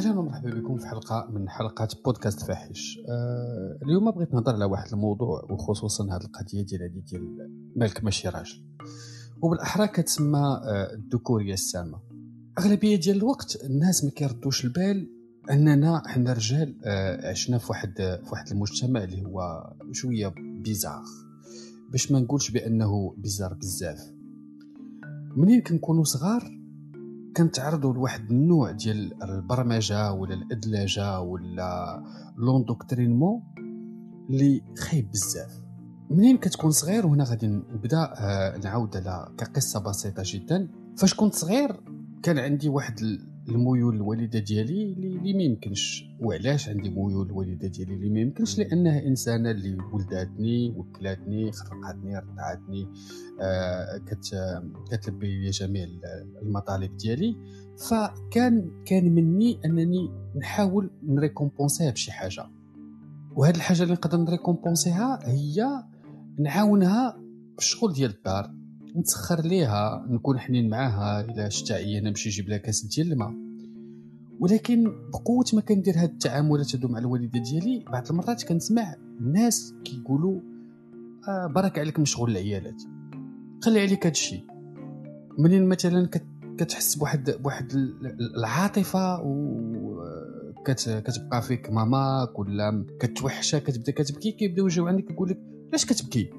أهلا ومرحبا بكم في حلقة من حلقات بودكاست فاحش. أه اليوم بغيت نهضر على واحد الموضوع وخصوصا هذه القضية ديال هذه ديال مالك ماشي راجل. وبالأحرى كتسمى آه، الذكوريه السامة. أغلبية ديال الوقت الناس ما كيردوش البال أننا حنا رجال آه، عشنا في واحد في واحد المجتمع اللي هو شوية بيزار. باش ما نقولش بأنه بيزار بزاف. منين كنكونوا صغار كنتعرضوا لواحد النوع ديال البرمجة ولا الأدلجة ولا l'endoctrinement اللي خايب بزاف. منين كتكون صغير وهنا غادي نبدأ آه، نعاود على كقصة بسيطة جدا. فاش كنت صغير كان عندي واحد الميول الوالدة ديالي اللي ما يمكنش وعلاش عندي ميول الوالدة ديالي اللي ما يمكنش؟ لأنها إنسانة اللي ولداتني وكلاتني خرقاتني رضعتني آه كت كتلبي لي جميع المطالب ديالي. فكان كان مني أنني نحاول ن récompenser ها بشي حاجة. وهاد الحاجة اللي نقدر ن récompenser ها هي نعاونها بالشغل ديال الدار. نتسخر ليها نكون حنين معاها إلا شفتها عيانة نمشي نجيب لها كاس ديال الماء. ولكن بقوة ما كندير هاد التعاملات هادو مع الوالدة ديالي بعض المرات كنسمع الناس كيقولوا آه برك عليك من شغل العيالات. خلي عليك هادشي منين مثلا كتحس بواحد بواحد العاطفة و كتبقى فيك ماماك ولا كتوحشها كتبدأ كتبكي كيبدأو يجيو عندك يقول لك علاش كتبكي؟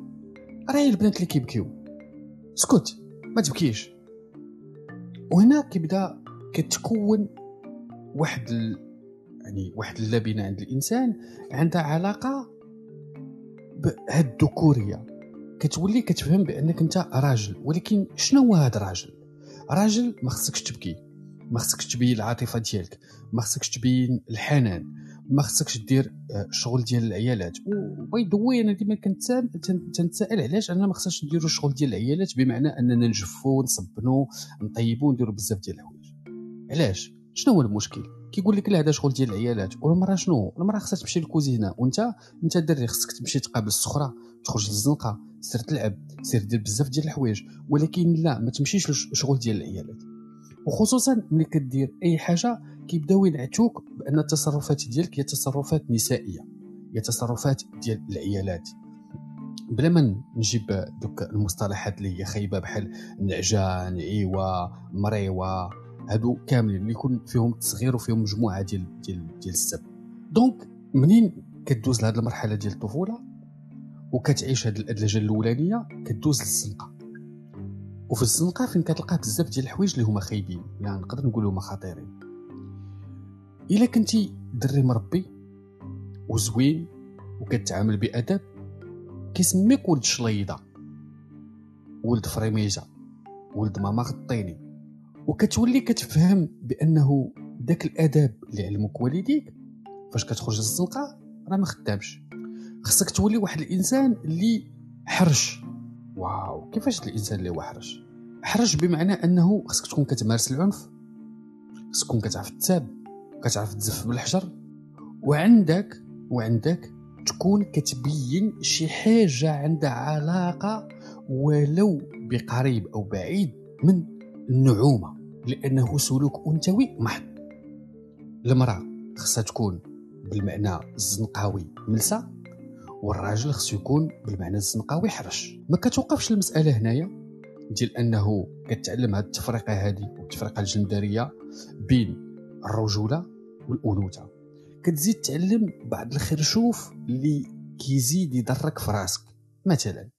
راه البنات اللي كيبكيو. اسكت ما تبكيش. وهنا كيبدا كتكون واحد ال... يعني واحد اللبنة عند الإنسان عندها علاقة بهاد الذكوريه كتولي كتفهم بأنك أنت راجل ولكن شنو هو هذا الراجل؟ راجل ما خصكش تبكي ما خصكش تبين العاطفة ديالك ما خصكش تبين الحنان ما خصكش دير الشغل آه، ديال العيالات. وباي ذا أنا ديما كنتسائل علاش أنا ما خصناش نديرو الشغل ديال العيالات بمعنى أننا نجفو نصبنو نطيبو نديرو بزاف ديال الحوايج. علاش؟ شنو هو المشكل؟ كيقول لك لا هذا شغل ديال العيالات. والمرأة شنو المرأة خصها تمشي للكوزينة. وأنت أنت دري خصك تمشي تقابل السخره تخرج للزنقة سير تلعب سير دير بزاف ديال الحوايج. ولكن لا ما تمشيش للشغل ديال العيالات. وخصوصا ملي كدير أي حاجة كيبداو ينعتوك بأن التصرفات ديالك هي تصرفات نسائية هي تصرفات ديال العيالات. بلا ما نجيب دوك المصطلحات اللي هي خايبة بحال نعجان ايوا مريوة هادو كاملين اللي يكون فيهم تصغير وفيهم مجموعة ديال ديال ديال السب. donc منين كدوز لهاد المرحلة ديال الطفولة؟ وكتعيش هاد الادلجه الأولانية كدوز للزنقه وفي الزنقه فين كتلقى بزاف ديال الحوايج اللي هما خايبين يعني نقدر نقول هما خطيرين. إلا كنتي دري مربي وزوين وكتعامل بادب كيسميك ولد شليضة ولد فريميجة ولد ماما غطيني وكتولي كتفهم بأنه داك الآداب اللي علموك والديك فاش كتخرج للزنقه راه ما خدامش. خصك تولي واحد الإنسان اللي حرش. واو كيفاش الإنسان اللي هو حرش حرج بمعنى أنه خصك تكون كتمارس العنف خصك تكون كتعرف تساب كتعرف تزف بالحجر وعندك وعندك تكون كتبين شي حاجة عندها علاقة ولو بقريب أو بعيد من النعومة لأنه سلوك أنثوي محض. المرأة خصها تكون بالمعنى الزنقاوي ملسة والراجل خصو يكون بالمعنى الزنقاوي حرش. ما كتوقفش المسألة هنايا؟ ديال أنه كتعلم هاد التفرقة هذه التفرقه الجندرية بين الرجولة والأنوثة. كتزيد تعلم بعض الخرشوف اللي كيزيد يضرك في راسك. مثلا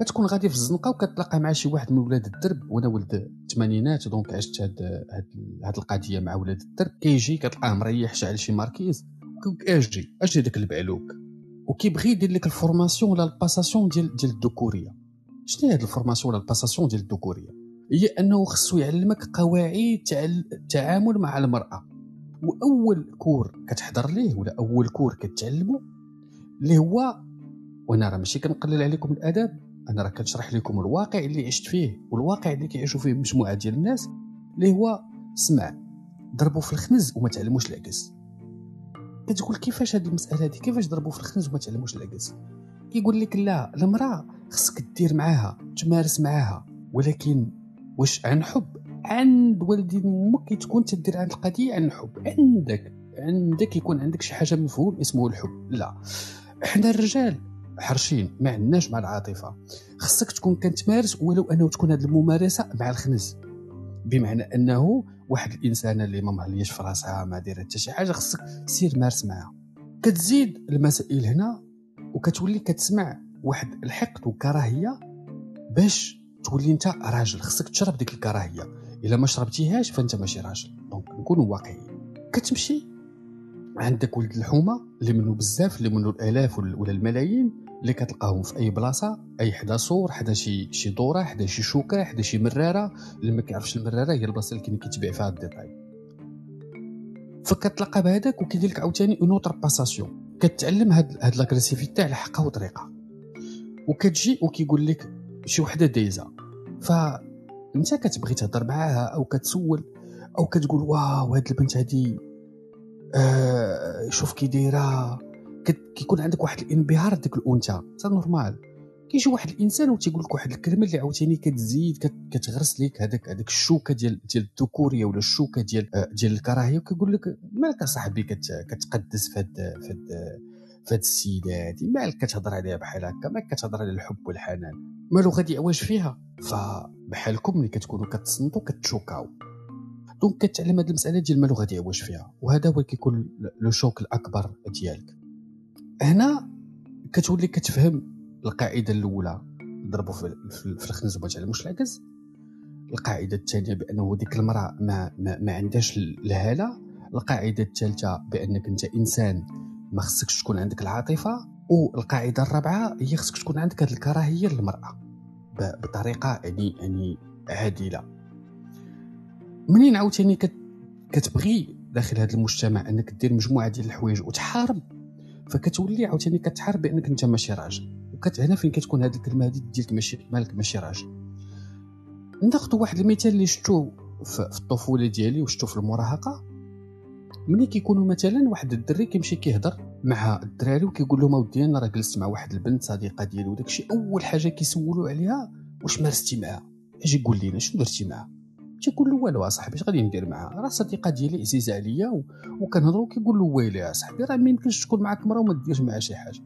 كتكون غادي في الزنقة وكتلاقى مع شي واحد من ولاد الدرب. وأنا ولد الثمانينات donc عشت هاد هاد, هاد القضية مع ولاد الدرب. كيجي كتلقاه مريح شعل شي Marquise أجي أجي داك البعلوك؟ وكيبغي يدير لك ال formation ولا ال passation ديال ديال الذكوريه شنو هي هاد ال formation ولا ال passation ديال الذكوريه هي أنه خصو يعلمك قواعد التعامل مع المرأة. وأول cours كتحضر ليه ولا أول cours كتعلمو اللي هو وأنا راه ماشي كنقلل عليكم الاداب أنا راه كنشرح لكم الواقع اللي عشت فيه والواقع اللي كيعيشوا فيه مجموعة ديال الناس اللي هو سمع ضربوا في الخنز وما تعلموش العكس. كتقول كيفاش هذه المسألة هذه كيفاش ضربوا في الخنز وما تعلموش العكس كيقول لك لا المرأة خصك دير معاها تمارس معاها ولكن واش عن حب؟ عند والدين أمك تكون تدير عند القضية عن الحب عندك عندك يكون عندك شي حاجة مفهوم اسمه الحب. لا. حنا الرجال حرشين ما عندناش مع العاطفة. خصك تكون كتمارس ولو أنه تكون هذه الممارسة مع الخنز. بمعنى أنه واحد الإنسان اللي ما مهليش في راسها ما دايرة حتى شي حاجة خصك سير مارس معها كتزيد المسائل هنا وكتولي كتسمع واحد الحقد والكراهية باش تولي انت راجل. خصك تشرب ديك الكراهية. إلا ما شربتيهاش فأنت ماشي راجل. donc نكونوا واقعيين. كتمشي عندك ولد الحومة اللي منه بزاف اللي منه الآلاف ولا الملايين اللي كتلقاهم في أي بلاصة أي حدا صور حدا شي شي دورة حدا شي شوكة حدا شي مرارة. اللي ما كيعرفش المرارة هي البلاصة اللي كاين كيتبيع فيها ال détail. فكتلقى بهذاك وكيدير لك عاوتاني une autre passation كتعلم هاد هاد l'agressivité على حقه وطريقه وكتجي وكيقول لك شي وحدة دايزة. فانت كتبغي تهضر معاها أو كتسول أو كتقول واو هاد البنت هادي آه شوف كي دايرة. كيكون عندك واحد الانبهار ديك الانثى c'est normal. كيجي واحد الانسان وتيقول لك واحد الكلمة اللي عاوتاني كتزيد كتغرس لك هذاك هذاك الشوكة ديال ديال الذكورية ولا الشوكة ديال آه، ديال الكراهية وكيقول لك مالك اصاحبي كتقدس في هاد في هاد في هاد السيده هادي مالك كتهضر عليها بحال هكا؟ مالك كتهضر على الحب والحنان؟ مالو غادي عواج فيها؟ فبحالكم ملي كتكونوا كتصنتوا كتشوكاو. دونك كتعلم هاد المسألة ديال مالو غادي عواج فيها وهذا هو كيكون لو شوك الأكبر ديالك. هنا كتولي كتفهم القاعدة الأولى. ضربوا في, في الخنز وما تعلموش العكس القاعدة الثانية بأنه ديك المرأة ما, ما, ما عندهاش الهالة. القاعدة الثالثة بأنك أنت إنسان ما خصكش تكون عندك العاطفة. والقاعدة الرابعة هي خصك تكون عندك هذه الكراهية للمرأة بطريقة يعني يعني عادلة. منين عاوتاني كتبغي داخل هذا المجتمع أنك دير مجموعة ديال الحوايج وتحارب فكتولي عاوتاني كتحارب بأنك أنت ماشي راجل وكت هنا فين كتكون هذه الكلمة هذه ديالك ماشي مالك ماشي راجل. ناخذ واحد المثال اللي شفتو في الطفولة ديالي وشفتو في المراهقة. ملي كيكونوا مثلا واحد الدري كيمشي كيهضر مع الدراري وكيقول لهم أودي أنا راه جلست مع واحد البنت صديقة ديالي. وداكشي أول حاجة كيسولوا عليها واش مارستي معاها؟ أجي قول لينا؟ شنو درتي معاها؟ تيقول له والو أصاحبي اش غادي ندير معاها؟ راه صديقة ديالي عزيزه عليا. وكنهضروا كيقول له ويلي أصاحبي راه ما يمكنش تكون معاك مرا وما ديرش معاها شي حاجة.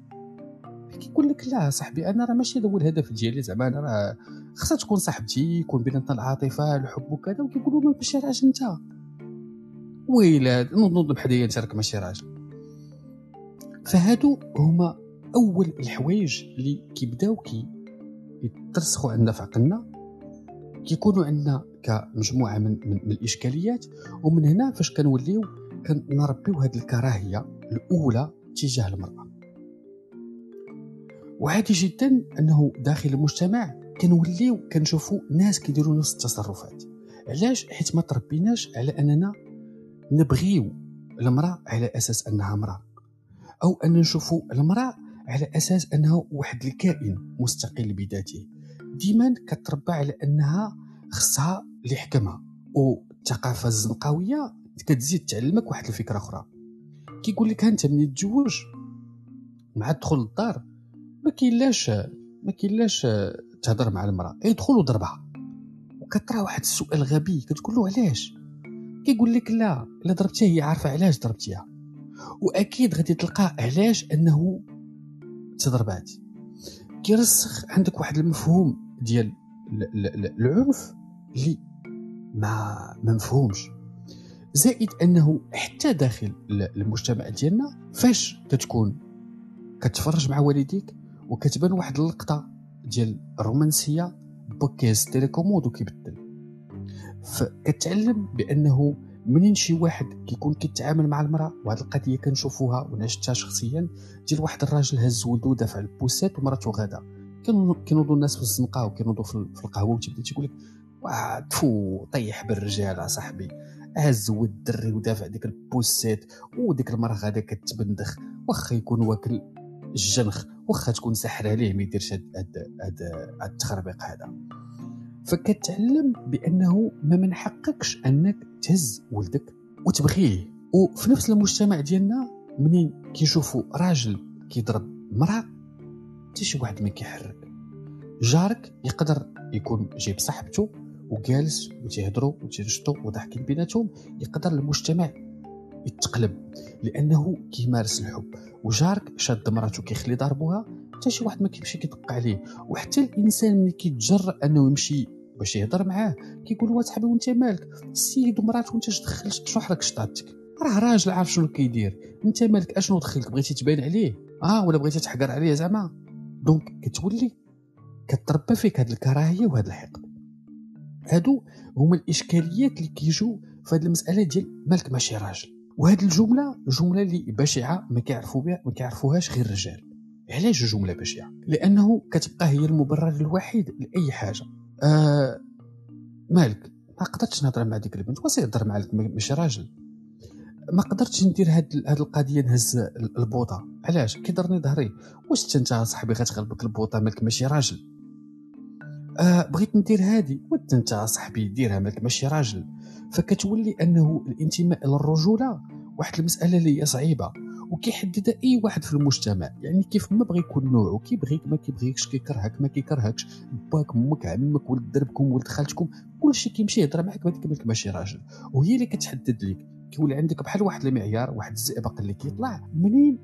كيقول لك لا صاحبي أنا راه ماشي هذا هو الهدف ديالي زعما أنا راه خصها تكون صاحبتي يكون بيناتنا العاطفة الحب وكذا. وكيقول له ماشي راجل أنت. ويلا نوض بحدايا أنت راك ماشي راجل. فهادو هما أول الحوايج اللي كيبداو كي يترسخوا عندنا في عقلنا كيكونوا عندنا كمجموعه من, من, من الإشكاليات ومن هنا فاش كنوليو كنربيو هذه الكراهية الأولى تجاه المرأة. وعادي جدا أنه داخل المجتمع كنوليو كنشوفوا ناس كيديروا نفس التصرفات. علاش؟ حيت ما تربيناش على أننا نبغيو المرأة على أساس أنها امرأة أو أن نشوفوا المرأة على أساس انه واحد الكائن مستقل بذاته. ديما كتربى على أنها خصها اللي يحكمها والثقافه الزنقاوية كتزيد تعلمك واحد الفكرة أخرى. كيقول لك أنت ملي تتزوج مع الدخول للدار ما كاينلاش ما كاينلاش تهضر مع المرأة. يدخل وضربها وكطرا واحد السؤال غبي كتقول له علاش؟ كيقول لك لا الا ضربتيها هي عارفة علاش ضربتيها. وأكيد غادي تلقى علاش أنه تضربات. كيرسخ عندك واحد المفهوم ديال العنف اللي ما مفهومش زائد أنه حتى داخل المجتمع ديالنا فاش كتكون كتفرج مع والديك وكتبان واحد اللقطة ديال الرومانسية بوك كيهز télécommande وكيبدل فكتعلم بأنه منين شي واحد كيكون كيتعامل مع المرأة وهاد القضية كنشوفوها وأنا شفتها شخصيا ديال واحد الراجل هز ولدو دافع ال poussette ومراته غادا. كينوضوا الناس في الزنقه وكينوضوا في القهوة وتبدأ تيقول لك تفو طيح بالرجال أصاحبي هز ولد الدري ودافع ديك البوسات وديك المراه غادا كتبندخ واخا يكون واكل الجنخ واخا تكون سحر عليه ما يديرش هاد هاد هاد التخربيق هذا. فكتعلم بأنه ما من حقكش أنك تهز ولدك وتبغيه. وفي نفس المجتمع ديالنا منين كيشوفوا راجل كيضرب مرأة حتى شي واحد ما كيحرك. جارك يقدر يكون جايب صاحبته وجالس وتيهضروا وتينشطوا وضحكين بيناتهم يقدر المجتمع يتقلب لأنه كيمارس الحب. وجارك شاد مراتو كيخلي ضربوها حتى شي واحد ما كيمشي كيدق عليه. وحتى الإنسان ملي كيتجرأ أنه يمشي باش يهضر معاه كيقول وا صاحبي وأنت مالك؟ السيد ومراته وأنت اش دخلت شنو حرك شطاتك راه راجل عارف شنو كيدير. أنت مالك؟ أشنو دخلك؟ بغيتي تبان عليه؟ آه ولا بغيتي تحقر عليه زعما؟ donc كتولي كتربى فيك هاد الكراهية وهاد الحقد. هادو هما الإشكاليات اللي كيجوا في هاد المسألة ديال مالك ماشي راجل. وهاد الجملة جملة اللي بشعة ما كيعرفوا بها ما كيعرفوهاش غير الرجال. علاش جملة بشعة؟ لأنه كتبقى هي المبرر الوحيد لأي حاجة. آه مالك ما قدرتش نهضر مع ديك البنت واش يهضر معاك ماشي راجل. ما قدرتش ندير هاد هاد القضية نهز البوطة. علاش؟ كيضرني ظهري. واش انت صاحبي غتغلبك البوطة مالك ماشي راجل؟ آه بغيت ندير هادي. وانت انت صاحبي ديرها مالك ماشي راجل. فكتولي أنه الانتماء للرجوله واحد المسألة اللي هي صعيبة. وكيحددها أي واحد في المجتمع. يعني كيف ما بغى يكون نوعه. كيبغيك ما كيبغيكش كيكرهك ما كيكرهكش. باك أمك عمك ولد دربكم ولد خالتكم. كلشي كيمشي يهضر معاك بهذيك ماشي راجل. وهي اللي كتحدد لك كيولي عندك بحال واحد المعيار واحد الزئبق اللي كيطلع منين؟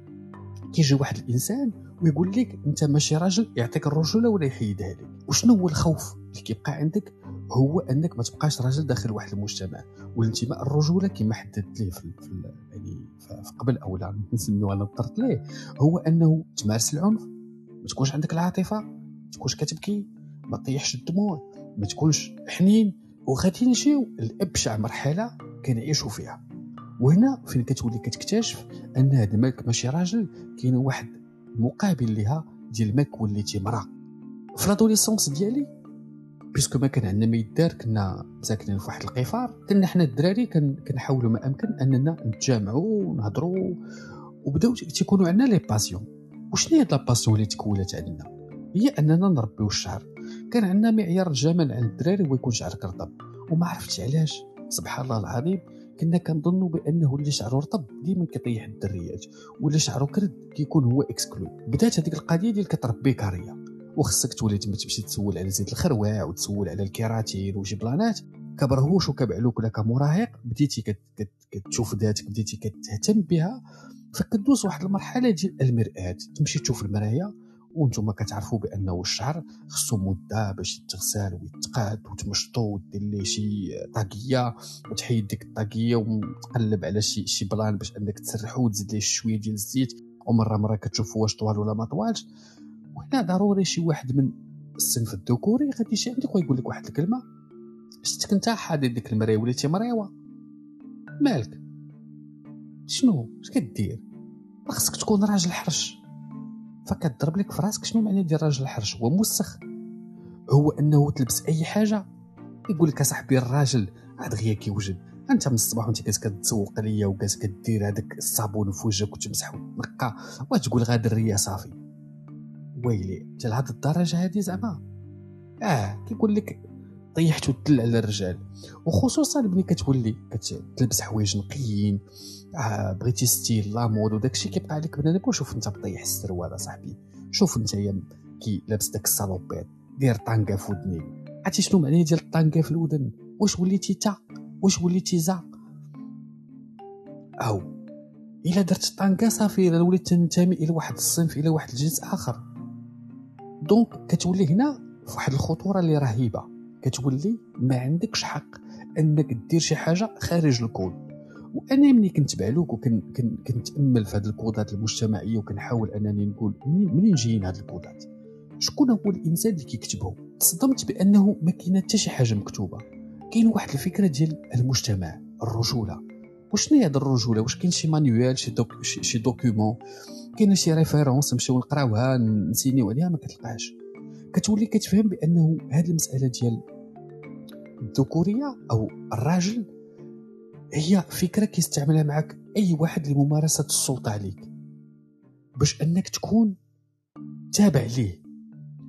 كيجي واحد الإنسان ويقول لك أنت ماشي راجل يعطيك الرجولة ولا يحيدها لك. وشنو هو الخوف اللي كيبقى عندك؟ هو أنك ما تبقاش راجل داخل واحد المجتمع. والانتماء الرجولة كما حددت ليه في, في يعني في قبل أو لا نسميو أنا ليه. هو أنه تمارس العنف. ما تكونش عندك العاطفة ما تكونش كتبكي ما تطيحش الدموع ما تكونش حنين. وغادي نجيو لأبشع مرحلة كنعيشوا فيها. وهنا فين كتولي كتكتشف أن هذا المالك ماشي راجل كاين واحد مقابل لها ديال مالك وليتي مرأة. في l'adolescence ديالي puisque ما كان عندنا ما يدار كنا ساكنين في واحد القفار كنا حنا الدراري كنحاولوا ما أمكن أننا نتجامعوا ونهضروا وبداو تيكونوا عندنا les passions وشنو هي la passion اللي تكولات عندنا؟ هي أننا نربيو الشعر. كان عندنا معيار الجمال عند الدراري هو يكون شعرك رطب. وما عرفتش علاش. سبحان الله العظيم. كنا كنظنوا بأنه اللي شعره رطب. ديما كيطيح الدريات واللي شعره كرد كيكون هو exclu بدات هذيك القضية ديال كتربي carré وخصك تولي تما تمشي تسول على زيت الخروع وتسول على الكيراتين وشي بلانات. كبرهوش وكبعلوك ولا كمراهق بديتي كت كت كتشوف ذاتك بديتي كتهتم بها. فكدوز واحد المرحلة ديال المرآة. تمشي تشوف المرايه وأنتم كتعرفوا بأنه الشعر خصو مدة باش يتغسل ويتقاد وتمشطو ودير ليه شي طاقية وتحيد ديك الطاقية وتقلب على شي شي plan باش أنك تسرحو وتزيد ليه شوية ديال الزيت. ومره مرة كتشوف واش طوال ولا ما طوالش. وهنا ضروري شي واحد من الصنف الذكوري غادي يجي عندك ويقول لك واحد الكلمة. شتك انت حاضر ديك المراية وليتي مريوة؟ مالك؟ شنو؟ اش كدير؟ خصك تكون راجل حرش. فكتضرب لك في راسك شنو معنى ديال راجل حرش؟ هو موسخ. هو أنه تلبس أي حاجة يقول لك صاحبي الراجل عاد غيا كيوجد. أنت من الصباح وأنت كتسوق ليا وكاس كدير هذاك الصابون في وجهك وتمسح وتنقى وتقول غا دير la raie صافي؟ ويلي حتى لهاد الدرجة هادي زعما؟ آه كيقول لك طيحت الذل على الرجال. وخصوصا ملي كتولي كتلبس حوايج نقيين آه بغيتي style la mode وداكشي كيبقى عليك بنادم. وشوف انت مطيح السروال صاحبي. شوف انت كي لابس داك ال salopette دير طانكا في ودني. عرفتي شنو معنى ديال الطانكا في الودن؟ واش وليتي تا؟ واش وليتي زا؟ أو إلا درت طانكا صافي إلا وليت تنتمي إلى واحد الصنف إلى واحد الجنس آخر. donc كتولي هنا في واحد الخطورة اللي رهيبة. كتولي ما عندكش حق انك دير شي حاجة خارج الكود وأنا ملي كنت بعلوك وكنتامل في هذه الكودات المجتمعية وكنحاول انني نقول منين منين جايين هاد الكودات؟ شكون هو الإنسان اللي كيكتبهم؟ تصدمت بأنه ما كاين حتى شي حاجة مكتوبة. كاين واحد الفكرة ديال المجتمع الرجولة. وشنو هي هاد الرجولة؟ واش كاين شي manuel شي doc شي document؟ كاين شي référence نمشيو نقراوها نسينيو عليها ما كتلقاش كتولي كتفهم بأنه هذه المسألة ديال الذكورية أو الراجل هي فكره كيستعملها معك أي واحد لممارسة السلطة عليك. باش أنك تكون تابع ليه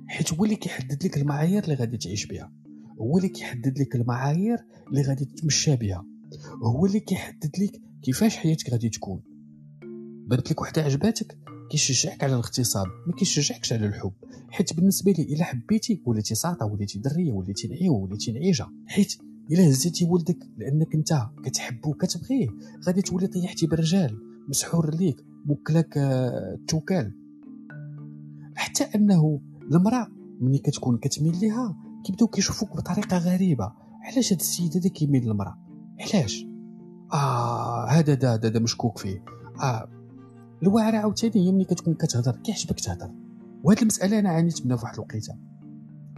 حيت هو اللي كيحدد لك المعايير اللي غادي تعيش بها. هو اللي كيحدد لك المعايير اللي غادي تمشى بها. هو اللي كيحدد لك كيفاش حياتك غادي تكون. بانت لك وحدة عجباتك كيشجعك على الاغتصاب ما كيشجعكش على الحب حيت بالنسبة لي إلا حبيتي وليتي ساطة وليتي درية وليتي نعيو وليتي نعيجة حيت إلا هزيتي ولدك لأنك أنت كتحبو كتبغيه غادي تولي طيحتي بالرجال مسحور ليك موكلك التوكال آه، حتى أنه المرأة ملي كتكون كتميل ليها كيبداو كيشوفوك بطريقة غريبة علاش هاد السيد هذا كيميل للمرأة؟ علاش؟ آه هذا دا مشكوك فيه. آه الواعره عاوتاني هي ملي كتكون كتهضر كيعجبك تهضر. وهاد المسألة أنا عانيت منها فواحد الوقيتة.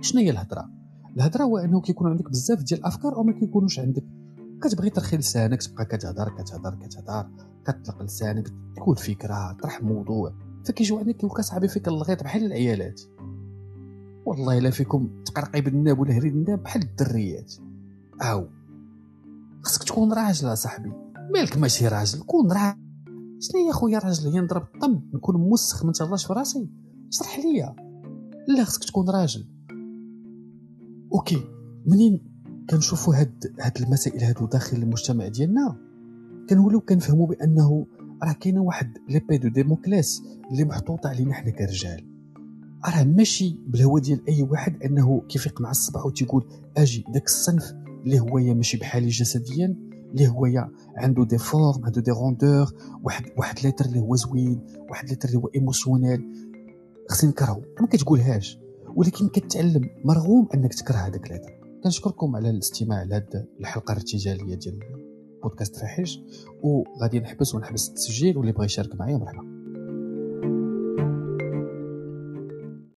شنو هي الهضرة؟ الهضرة هو أنه كيكون عندك بزاف ديال الأفكار ما كيكونوش عندك. كتبغي ترخي لسانك تبقى كتهضر كتهضر كتهضر. كتطلق لسانك تقول فكرة طرح موضوع. فكيجيو عندك كيبقى صعيبي فيك الغيط بحال العيالات. والله إلا فيكم تقرقيب الناب ولا هريد الناب بحال الدريات. أو خصك تكون راجل أصاحبي. مالك ماشي راجل كون راجل. شنو يا خويا راجل هي نضرب الطم نكون موسخ ما نتهلاش في راسي. اشرح ليا. لا خصك تكون راجل. أوكي منين كنشوفوا هاد هاد المسائل هادو داخل المجتمع ديالنا؟ كنوليو كنفهموا بأنه راه كاينة واحد l'épée de Damoclès اللي محطوطه علينا حنا كرجال. راه ماشي بالهوى ديال أي واحد أنه كيفيق مع الصباح وتيقول أجي داك الصنف اللي هو ماشي بحالي جسديا اللي هو عنده des formes عنده des rondeurs واحد واحد l'être اللي هو زوين واحد l'être اللي هو émotionnel خصني نكرهو ما كتقولهاش ولكن كتعلم مرغم أنك تكره هذاك l'être كنشكركم على الاستماع لهاد الحلقة الارتجالية ديال بودكاست فاحش وغادي نحبس ونحبس التسجيل واللي بغى يشارك معايا مرحبا.